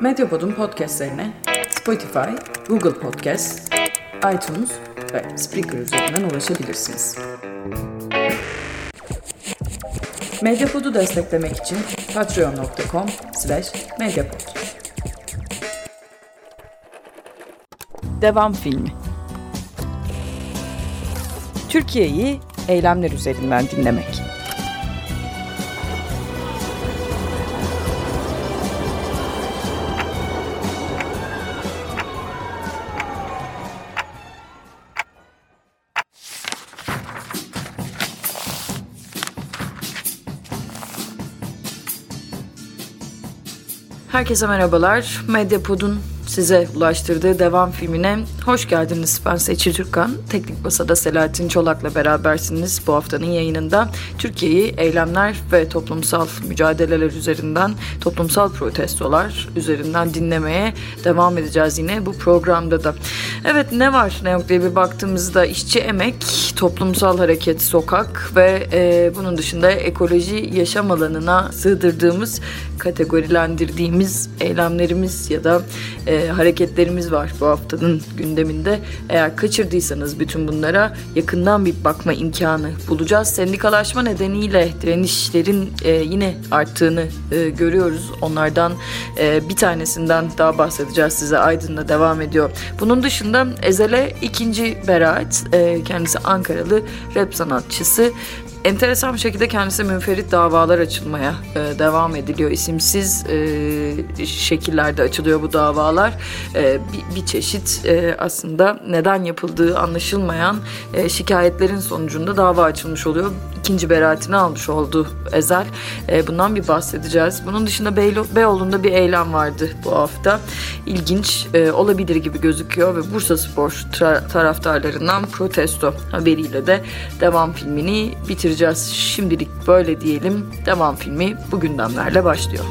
Medyapod'un podcastlerine Spotify, Google Podcast, iTunes ve Spreaker üzerinden ulaşabilirsiniz. Medyapod'u desteklemek için patreon.com slash medyapod. Devam filmi Türkiye'yi eylemler üzerinden dinlemek. Herkese merhabalar. Medyapod'un size ulaştırdığı devam filmine hoş geldiniz. Ben Seçil Türkan. Teknik Masa'da Selahattin Çolak'la berabersiniz bu haftanın yayınında. Türkiye'yi eylemler ve toplumsal mücadeleler üzerinden, toplumsal protestolar üzerinden dinlemeye devam edeceğiz yine bu programda da. Evet ne var ne yok diye bir baktığımızda işçi emek, toplumsal hareket sokak ve e, bunun dışında ekoloji yaşam alanına sığdırdığımız, kategorilendirdiğimiz eylemlerimiz ya da e, hareketlerimiz var bu haftanın gündeminde. Eğer kaçırdıysanız bütün bunlara yakından bir bakma imkanı bulacağız. Sendikalaşma nedeniyle direnişlerin e, yine arttığını e, görüyoruz. Onlardan e, bir tanesinden daha bahsedeceğiz size. Aydın'la devam ediyor. Bunun dışında Ezel'e ikinci beraat. E, kendisi Ankaralı rap sanatçısı enteresan bir şekilde kendisi münferit davalar açılmaya e, devam ediliyor. İsimsiz e, şekillerde açılıyor bu davalar. E, bir, bir çeşit e, aslında neden yapıldığı anlaşılmayan e, şikayetlerin sonucunda dava açılmış oluyor. İkinci beraatini almış oldu Ezel. E, bundan bir bahsedeceğiz. Bunun dışında Beylo Beyoğlu'nda bir eylem vardı bu hafta. İlginç e, olabilir gibi gözüküyor ve Bursa Spor taraftarlarından protesto haberiyle de devam filmini bitir bitireceğiz. Şimdilik böyle diyelim. Devam filmi bu gündemlerle başlıyor.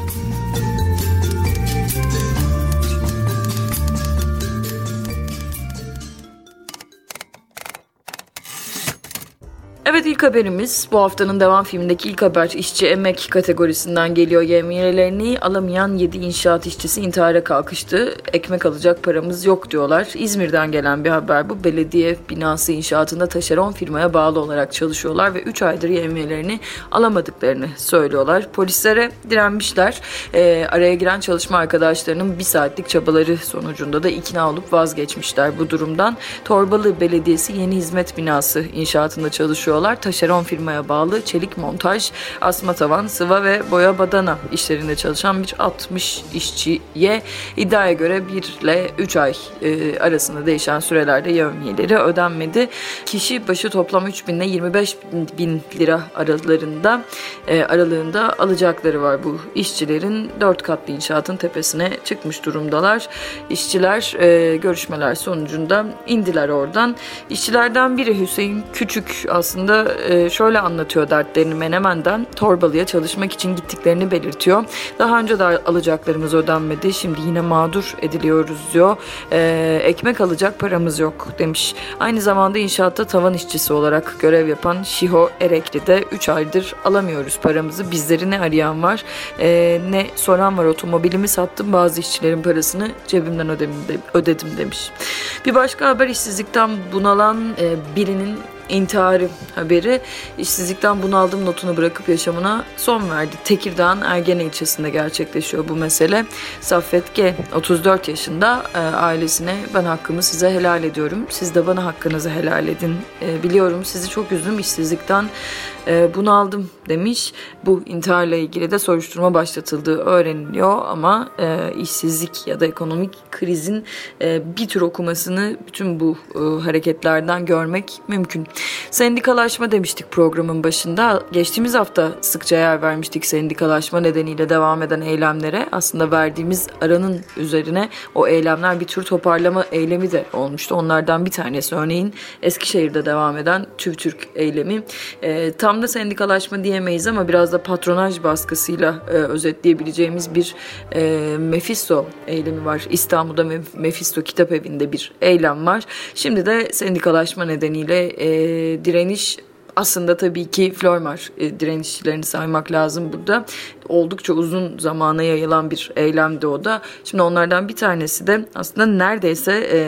Evet ilk haberimiz bu haftanın devam filmindeki ilk haber işçi emek kategorisinden geliyor. Yemeğlerini alamayan 7 inşaat işçisi intihara kalkıştı. Ekmek alacak paramız yok diyorlar. İzmir'den gelen bir haber bu. Belediye binası inşaatında taşeron firmaya bağlı olarak çalışıyorlar ve 3 aydır yemeğlerini alamadıklarını söylüyorlar. Polislere direnmişler. E, araya giren çalışma arkadaşlarının bir saatlik çabaları sonucunda da ikna olup vazgeçmişler bu durumdan. Torbalı Belediyesi yeni hizmet binası inşaatında çalışıyorlar yapıyorlar. Taşeron firmaya bağlı çelik montaj, asma tavan, sıva ve boya badana işlerinde çalışan bir 60 işçiye iddiaya göre 1 ile 3 ay e, arasında değişen sürelerde yevmiyeleri ödenmedi. Kişi başı toplam 3 bin ile 25 bin lira aralarında e, aralığında alacakları var bu işçilerin. 4 katlı inşaatın tepesine çıkmış durumdalar. İşçiler e, görüşmeler sonucunda indiler oradan. İşçilerden biri Hüseyin Küçük aslında e, şöyle anlatıyor dertlerini Menemen'den Torbalı'ya çalışmak için gittiklerini belirtiyor. Daha önce de alacaklarımız ödenmedi. Şimdi yine mağdur ediliyoruz diyor. E, ekmek alacak paramız yok demiş. Aynı zamanda inşaatta tavan işçisi olarak görev yapan Şiho Erekli'de 3 aydır alamıyoruz paramızı. Bizleri ne arayan var e, ne soran var otomobilimi sattım bazı işçilerin parasını cebimden ödedim demiş. Bir başka haber işsizlikten bunalan birinin intiharı haberi işsizlikten bunaldım notunu bırakıp yaşamına son verdi. Tekirdağ'ın Ergene ilçesinde gerçekleşiyor bu mesele. Saffet G 34 yaşında e, ailesine ben hakkımı size helal ediyorum. Siz de bana hakkınızı helal edin. E, biliyorum sizi çok üzdüm işsizlikten e, bunaldım demiş. Bu intiharla ilgili de soruşturma başlatıldığı öğreniliyor ama e, işsizlik ya da ekonomik krizin e, bir tür okumasını bütün bu e, hareketlerden görmek mümkün. Sendikalaşma demiştik programın başında. Geçtiğimiz hafta sıkça yer vermiştik sendikalaşma nedeniyle devam eden eylemlere. Aslında verdiğimiz aranın üzerine o eylemler bir tür toparlama eylemi de olmuştu. Onlardan bir tanesi örneğin Eskişehir'de devam eden TÜVTÜRK eylemi. E, tam da sendikalaşma diyemeyiz ama biraz da patronaj baskısıyla e, özetleyebileceğimiz bir e, Mephisto eylemi var. İstanbul'da Mephisto Kitap Evi'nde bir eylem var. Şimdi de sendikalaşma nedeniyle e, direniş aslında tabii ki Flormar e, direnişçilerini saymak lazım burada. Oldukça uzun zamana yayılan bir eylemdi o da. Şimdi onlardan bir tanesi de aslında neredeyse e,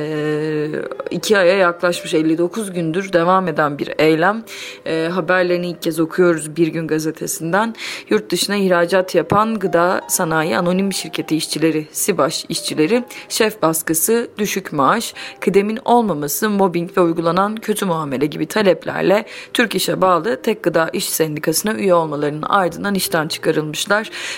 iki aya yaklaşmış 59 gündür devam eden bir eylem. E, haberlerini ilk kez okuyoruz Bir Gün Gazetesi'nden. Yurt dışına ihracat yapan Gıda Sanayi Anonim Şirketi işçileri, SİBAŞ işçileri, şef baskısı, düşük maaş, kıdemin olmaması, mobbing ve uygulanan kötü muamele gibi taleplerle Türk İş'e bağlı Tek Gıda İş Sendikası'na üye olmalarının ardından işten çıkarılmışlar.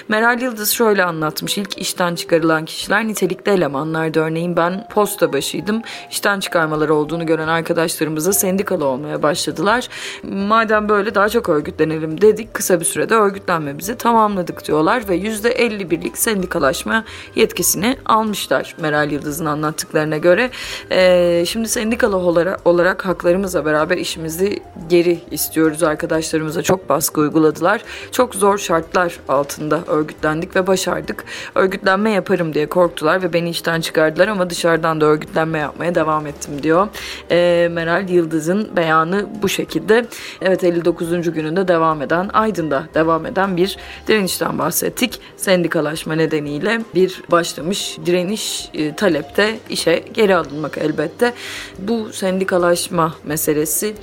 Meral Yıldız şöyle anlatmış. İlk işten çıkarılan kişiler nitelikli elemanlardı. Örneğin ben posta başıydım. İşten çıkarmaları olduğunu gören arkadaşlarımıza sendikalı olmaya başladılar. Madem böyle daha çok örgütlenelim dedik. Kısa bir sürede örgütlenmemizi tamamladık diyorlar ve %51'lik sendikalaşma yetkisini almışlar Meral Yıldız'ın anlattıklarına göre. Ee, şimdi sendikalı olarak, olarak haklarımızla beraber işimizi geri istiyoruz arkadaşlarımıza çok baskı uyguladılar. Çok zor şartlar altında örgütlendik ve başardık. Örgütlenme yaparım diye korktular ve beni işten çıkardılar ama dışarıdan da örgütlenme yapmaya devam ettim diyor. E, Meral Yıldız'ın beyanı bu şekilde. Evet 59. gününde devam eden, Aydın'da devam eden bir direnişten bahsettik. Sendikalaşma nedeniyle bir başlamış direniş e, talepte işe geri alınmak elbette. Bu sendikalaşma meselesi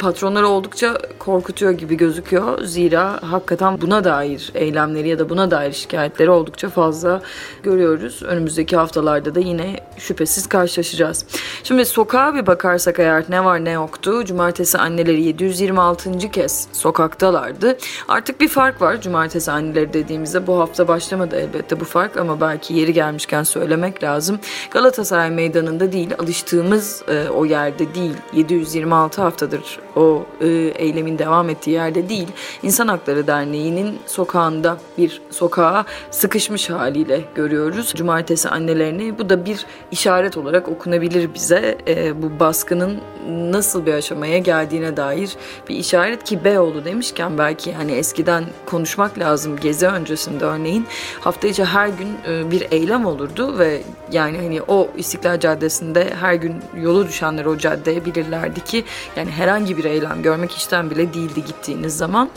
patronları oldukça korkutuyor gibi gözüküyor. Zira hakikaten buna dair eylemleri ya da buna dair şikayetleri oldukça fazla görüyoruz. Önümüzdeki haftalarda da yine şüphesiz karşılaşacağız. Şimdi sokağa bir bakarsak eğer ne var ne yoktu. Cumartesi anneleri 726. kez sokaktalardı. Artık bir fark var cumartesi anneleri dediğimizde. Bu hafta başlamadı elbette bu fark ama belki yeri gelmişken söylemek lazım. Galatasaray Meydanı'nda değil alıştığımız e, o yerde değil 726 haftadır o e, eylemin devam ettiği yerde değil, İnsan Hakları Derneği'nin sokağında bir sokağa sıkışmış haliyle görüyoruz. Cumartesi annelerini bu da bir işaret olarak okunabilir bize. E, bu baskının nasıl bir aşamaya geldiğine dair bir işaret ki Beyoğlu demişken belki hani eskiden konuşmak lazım gezi öncesinde örneğin hafta içi her gün e, bir eylem olurdu ve yani hani o İstiklal Caddesi'nde her gün yolu düşenler o caddeye bilirlerdi ki yani herhangi bir eylem görmek işten bile değildi gittiğiniz zaman.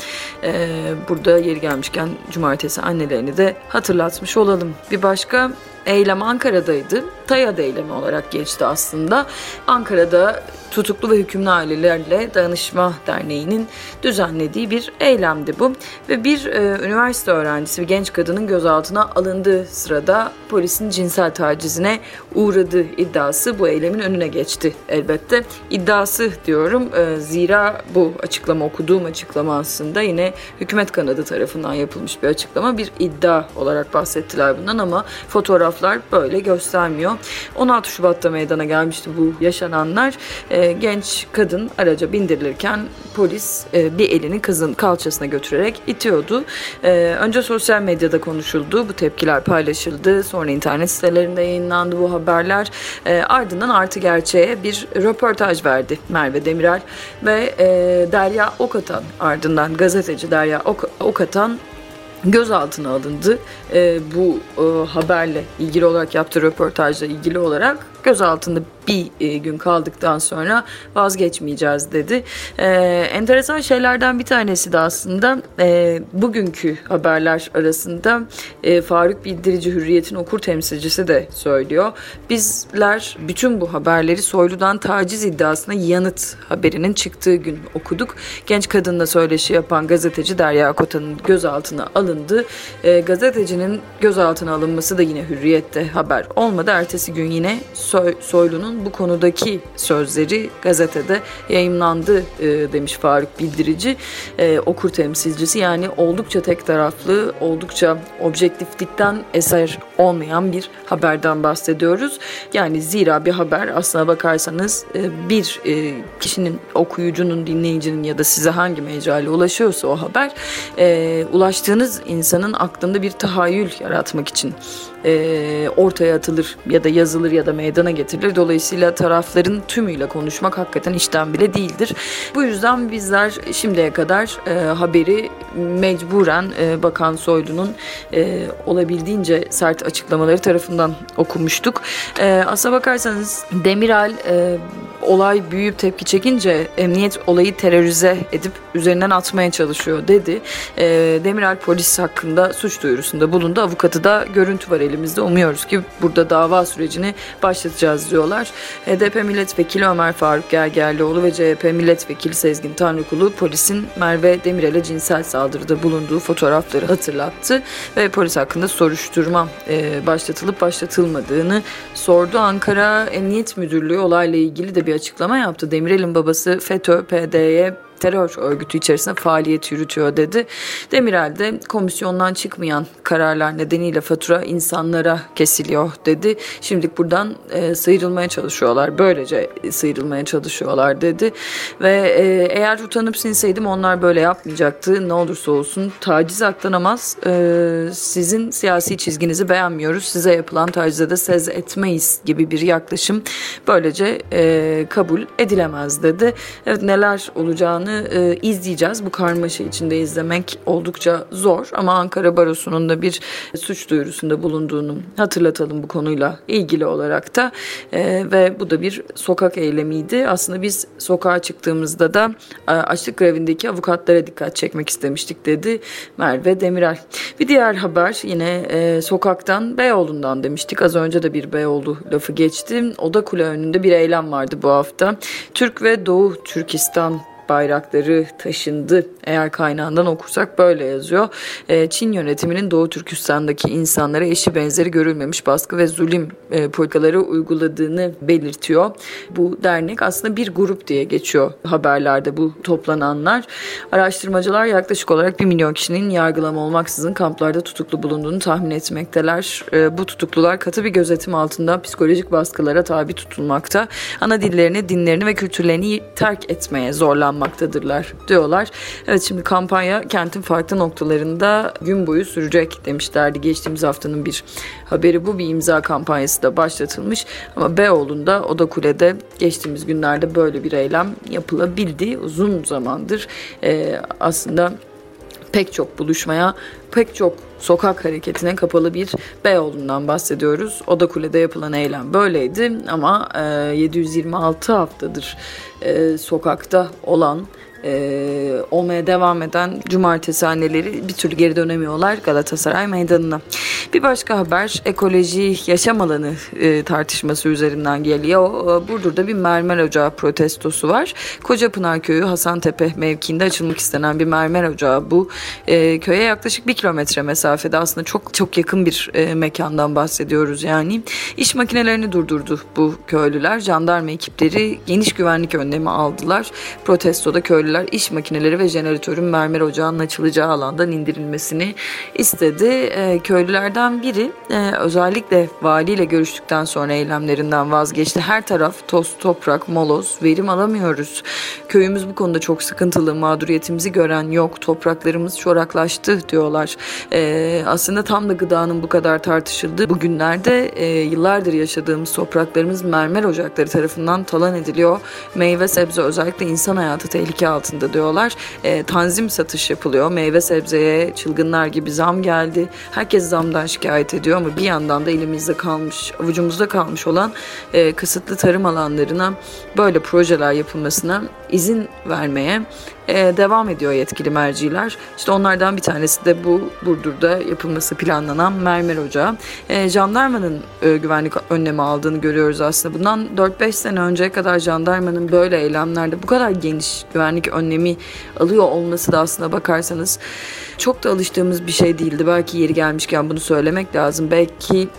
Ee, burada yeri gelmişken cumartesi annelerini de hatırlatmış olalım. Bir başka eylem Ankara'daydı. TAYAD eylemi olarak geçti aslında. Ankara'da tutuklu ve hükümlü ailelerle Dayanışma Derneği'nin düzenlediği bir eylemdi bu. Ve bir e, üniversite öğrencisi bir genç kadının gözaltına alındığı sırada polisin cinsel tacizine uğradığı iddiası bu eylemin önüne geçti elbette. İddiası diyorum e, zira bu açıklama okuduğum açıklama aslında yine hükümet kanadı tarafından yapılmış bir açıklama. Bir iddia olarak bahsettiler bundan ama fotoğraflar böyle göstermiyor. 16 Şubat'ta meydana gelmişti bu yaşananlar. E, genç kadın araca bindirilirken polis e, bir elini kızın kalçasına götürerek itiyordu. E, önce sosyal medyada konuşuldu. Bu tepkiler paylaşıldı. Sonra internet sitelerinde yayınlandı bu haberler. E, ardından Artı Gerçeğe bir röportaj verdi Merve Demirel ve e, Derya Okatan ardından gazeteci Derya ok- Okatan gözaltına alındı. E, bu e, haberle ilgili olarak yaptığı röportajla ilgili olarak gözaltında bir e, gün kaldıktan sonra vazgeçmeyeceğiz dedi. E, enteresan şeylerden bir tanesi de aslında e, bugünkü haberler arasında e, Faruk Bildirici Hürriyet'in okur temsilcisi de söylüyor. Bizler bütün bu haberleri Soylu'dan taciz iddiasına yanıt haberinin çıktığı gün okuduk. Genç kadınla söyleşi yapan gazeteci Derya Kotan'ın gözaltına alındı. E, gazetecinin gözaltına alınması da yine Hürriyet'te haber olmadı. Ertesi gün yine Soy, Soylu'nun bu konudaki sözleri gazetede yayınlandı e, demiş Faruk Bildirici. E, okur temsilcisi yani oldukça tek taraflı, oldukça objektiflikten eser olmayan bir haberden bahsediyoruz. Yani zira bir haber aslına bakarsanız e, bir e, kişinin, okuyucunun, dinleyicinin ya da size hangi mecrayla ulaşıyorsa o haber e, ulaştığınız insanın aklında bir tahayyül yaratmak için e, ortaya atılır ya da yazılır ya da meydana getirilir. Dolayısıyla tarafların tümüyle konuşmak hakikaten işten bile değildir. Bu yüzden bizler şimdiye kadar e, haberi mecburen e, Bakan Soylu'nun e, olabildiğince sert açıklamaları tarafından okumuştuk. E, aslına bakarsanız Demiral e, olay büyüyüp tepki çekince emniyet olayı terörize edip üzerinden atmaya çalışıyor dedi. E, Demiral polis hakkında suç duyurusunda bulundu. Avukatı da görüntü var elimizde. Umuyoruz ki burada dava sürecini başlatacağız diyorlar. HDP milletvekili Ömer Faruk Gergerlioğlu ve CHP milletvekili Sezgin Tanrıkulu polisin Merve Demirel'e cinsel saldırıda bulunduğu fotoğrafları hatırlattı ve polis hakkında soruşturma e, başlatılıp başlatılmadığını sordu. Ankara Emniyet Müdürlüğü olayla ilgili de bir açıklama yaptı. Demirel'in babası FETÖ, PD'ye terör örgütü içerisinde faaliyet yürütüyor dedi. Demirel de komisyondan çıkmayan kararlar nedeniyle fatura insanlara kesiliyor dedi. Şimdilik buradan e, sıyrılmaya çalışıyorlar. Böylece sıyrılmaya çalışıyorlar dedi. Ve e, eğer utanıp sinseydim onlar böyle yapmayacaktı. Ne olursa olsun taciz aklanamaz. E, sizin siyasi çizginizi beğenmiyoruz. Size yapılan tacize de sez etmeyiz gibi bir yaklaşım böylece e, kabul edilemez dedi. Evet neler olacağını e, izleyeceğiz. Bu karmaşa içinde izlemek oldukça zor ama Ankara Barosu'nun da bir suç duyurusunda bulunduğunu hatırlatalım bu konuyla ilgili olarak da e, ve bu da bir sokak eylemiydi. Aslında biz sokağa çıktığımızda da e, açlık grevindeki avukatlara dikkat çekmek istemiştik dedi Merve Demirel. Bir diğer haber yine e, sokaktan Beyoğlu'ndan demiştik. Az önce de bir Beyoğlu lafı geçti. Oda Kule önünde bir eylem vardı bu hafta. Türk ve Doğu Türkistan bayrakları taşındı. Eğer kaynağından okursak böyle yazıyor. E, Çin yönetiminin Doğu Türkistan'daki insanlara eşi benzeri görülmemiş baskı ve zulüm e, politikaları uyguladığını belirtiyor. Bu dernek aslında bir grup diye geçiyor haberlerde bu toplananlar. Araştırmacılar yaklaşık olarak 1 milyon kişinin yargılama olmaksızın kamplarda tutuklu bulunduğunu tahmin etmekteler. E, bu tutuklular katı bir gözetim altında psikolojik baskılara tabi tutulmakta. Ana dillerini, dinlerini ve kültürlerini terk etmeye zorlanmaktadırlar diyorlar. Evet şimdi kampanya kentin farklı noktalarında gün boyu sürecek demişlerdi. Geçtiğimiz haftanın bir haberi bu bir imza kampanyası da başlatılmış. Ama Beyoğlu'nda Oda Kule'de geçtiğimiz günlerde böyle bir eylem yapılabildi. Uzun zamandır e, aslında pek çok buluşmaya, pek çok sokak hareketine kapalı bir Beyoğlu'ndan bahsediyoruz. Oda Kule'de yapılan eylem böyleydi ama e, 726 haftadır e, sokakta olan e, olmaya devam eden cumartesi anneleri bir türlü geri dönemiyorlar Galatasaray Meydanı'na. Bir başka haber ekoloji yaşam alanı e, tartışması üzerinden geliyor. E, Burdur'da bir mermer ocağı protestosu var. Kocapınar Köyü Hasantepe mevkiinde açılmak istenen bir mermer ocağı bu. E, köye yaklaşık bir kilometre mesafede aslında çok çok yakın bir e, mekandan bahsediyoruz yani. İş makinelerini durdurdu bu köylüler. Jandarma ekipleri geniş güvenlik önlemi aldılar. Protestoda köylüler iş makineleri ve jeneratörün mermer ocağının açılacağı alandan indirilmesini istedi. E, köylülerden biri e, özellikle valiyle görüştükten sonra eylemlerinden vazgeçti. Her taraf toz, toprak, moloz, verim alamıyoruz. Köyümüz bu konuda çok sıkıntılı, mağduriyetimizi gören yok, topraklarımız çoraklaştı diyorlar. E, aslında tam da gıdanın bu kadar tartışıldığı bugünlerde e, yıllardır yaşadığımız topraklarımız mermer ocakları tarafından talan ediliyor. Meyve sebze özellikle insan hayatı tehlike altında diyorlar. E, tanzim satış yapılıyor. Meyve sebzeye çılgınlar gibi zam geldi. Herkes zamdan şikayet ediyor ama bir yandan da elimizde kalmış, avucumuzda kalmış olan e, kısıtlı tarım alanlarına böyle projeler yapılmasına izin vermeye e, devam ediyor yetkili merciler. İşte onlardan bir tanesi de bu Burdur'da yapılması planlanan mermer ocağı. E, jandarmanın e, güvenlik önlemi aldığını görüyoruz aslında. Bundan 4-5 sene önceye kadar jandarmanın böyle eylemlerde bu kadar geniş güvenlik önlemi alıyor olması da aslında bakarsanız çok da alıştığımız bir şey değildi. Belki yeri gelmişken bunu söylemek lazım. Belki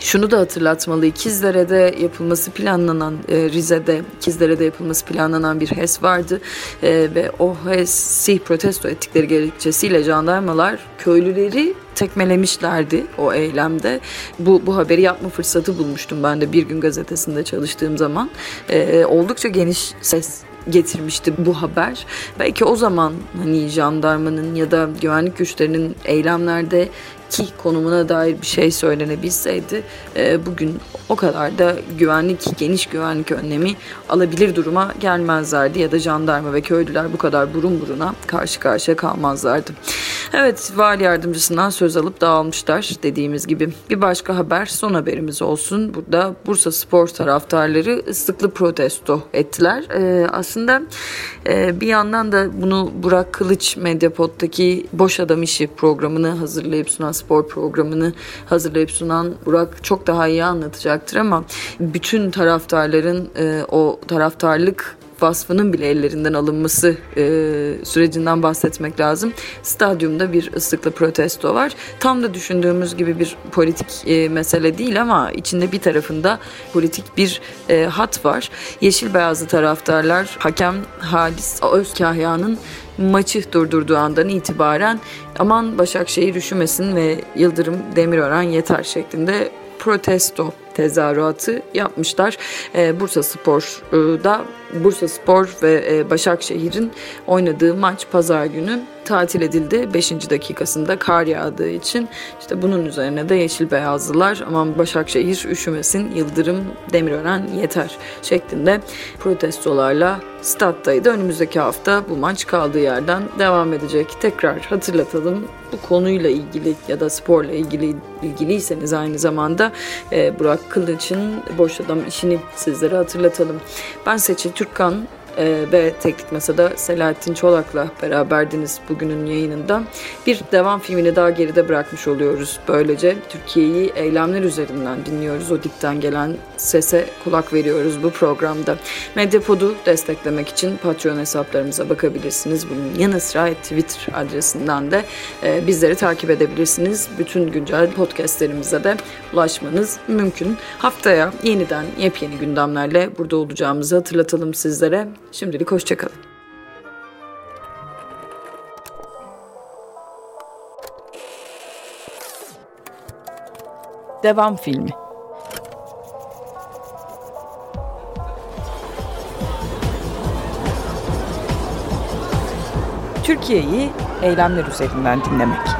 şunu da hatırlatmalı. İkizdere'de yapılması planlanan e, Rize'de İkizdere'de yapılması planlanan bir HES vardı e, ve o HES'i protesto ettikleri gerekçesiyle jandarmalar köylüleri tekmelemişlerdi o eylemde. Bu, bu haberi yapma fırsatı bulmuştum ben de bir gün gazetesinde çalıştığım zaman. E, oldukça geniş ses getirmişti bu haber. Belki o zaman hani jandarmanın ya da güvenlik güçlerinin eylemlerde ki konumuna dair bir şey söylenebilseydi e, bugün o kadar da güvenlik, geniş güvenlik önlemi alabilir duruma gelmezlerdi ya da jandarma ve köylüler bu kadar burun buruna karşı karşıya kalmazlardı. Evet, vali yardımcısından söz alıp dağılmışlar dediğimiz gibi. Bir başka haber, son haberimiz olsun. Burada Bursa Spor taraftarları ıslıklı protesto ettiler. Ee, aslında e, bir yandan da bunu Burak Kılıç Medyapod'daki Boş Adam İşi programını hazırlayıp sunan, spor programını hazırlayıp sunan Burak çok daha iyi anlatacaktır ama bütün taraftarların e, o taraftarlık vasfının bile ellerinden alınması e, sürecinden bahsetmek lazım. Stadyumda bir ıslıklı protesto var. Tam da düşündüğümüz gibi bir politik e, mesele değil ama içinde bir tarafında politik bir e, hat var. Yeşil beyazlı taraftarlar hakem Halis Özkahya'nın maçı durdurduğu andan itibaren aman Başakşehir üşümesin ve Yıldırım Demirören yeter şeklinde protesto tezahüratı yapmışlar. E, Bursa Spor'da Bursa Spor ve e, Başakşehir'in oynadığı maç pazar günü tatil edildi. 5. dakikasında kar yağdığı için işte bunun üzerine de yeşil beyazlılar aman Başakşehir üşümesin Yıldırım Demirören yeter şeklinde protestolarla stat'taydı. Önümüzdeki hafta bu maç kaldığı yerden devam edecek. Tekrar hatırlatalım bu konuyla ilgili ya da sporla ilgili ilgiliyseniz aynı zamanda e, Burak Kılıç'ın boş adam işini sizlere hatırlatalım. Ben Seçil Türkkan e, ve Teknik Masa'da Selahattin Çolak'la beraberdiniz bugünün yayınında. Bir devam filmini daha geride bırakmış oluyoruz. Böylece Türkiye'yi eylemler üzerinden dinliyoruz. O dipten gelen sese kulak veriyoruz bu programda. Medyapod'u desteklemek için Patreon hesaplarımıza bakabilirsiniz. Bunun yanı sıra Twitter adresinden de e, bizleri takip edebilirsiniz. Bütün güncel podcastlerimize de ulaşmanız mümkün. Haftaya yeniden yepyeni gündemlerle burada olacağımızı hatırlatalım sizlere. Şimdilik hoşçakalın. Devam filmi Türkiye'yi eylemler üzerinden dinlemek.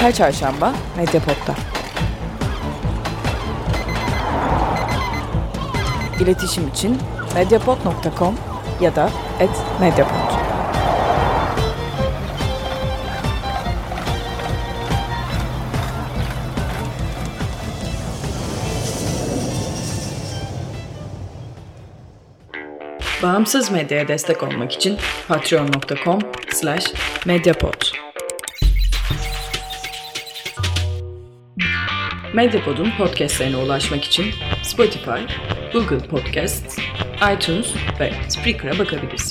Her çarşamba Medyapod'da. İletişim için medyapod.com ya da @medyapod. Bağımsız medyaya destek olmak için patreon.com slash medyapod. Medyapod'un podcastlerine ulaşmak için Spotify, Google Podcasts, iTunes ve Spreaker'a bakabilirsin.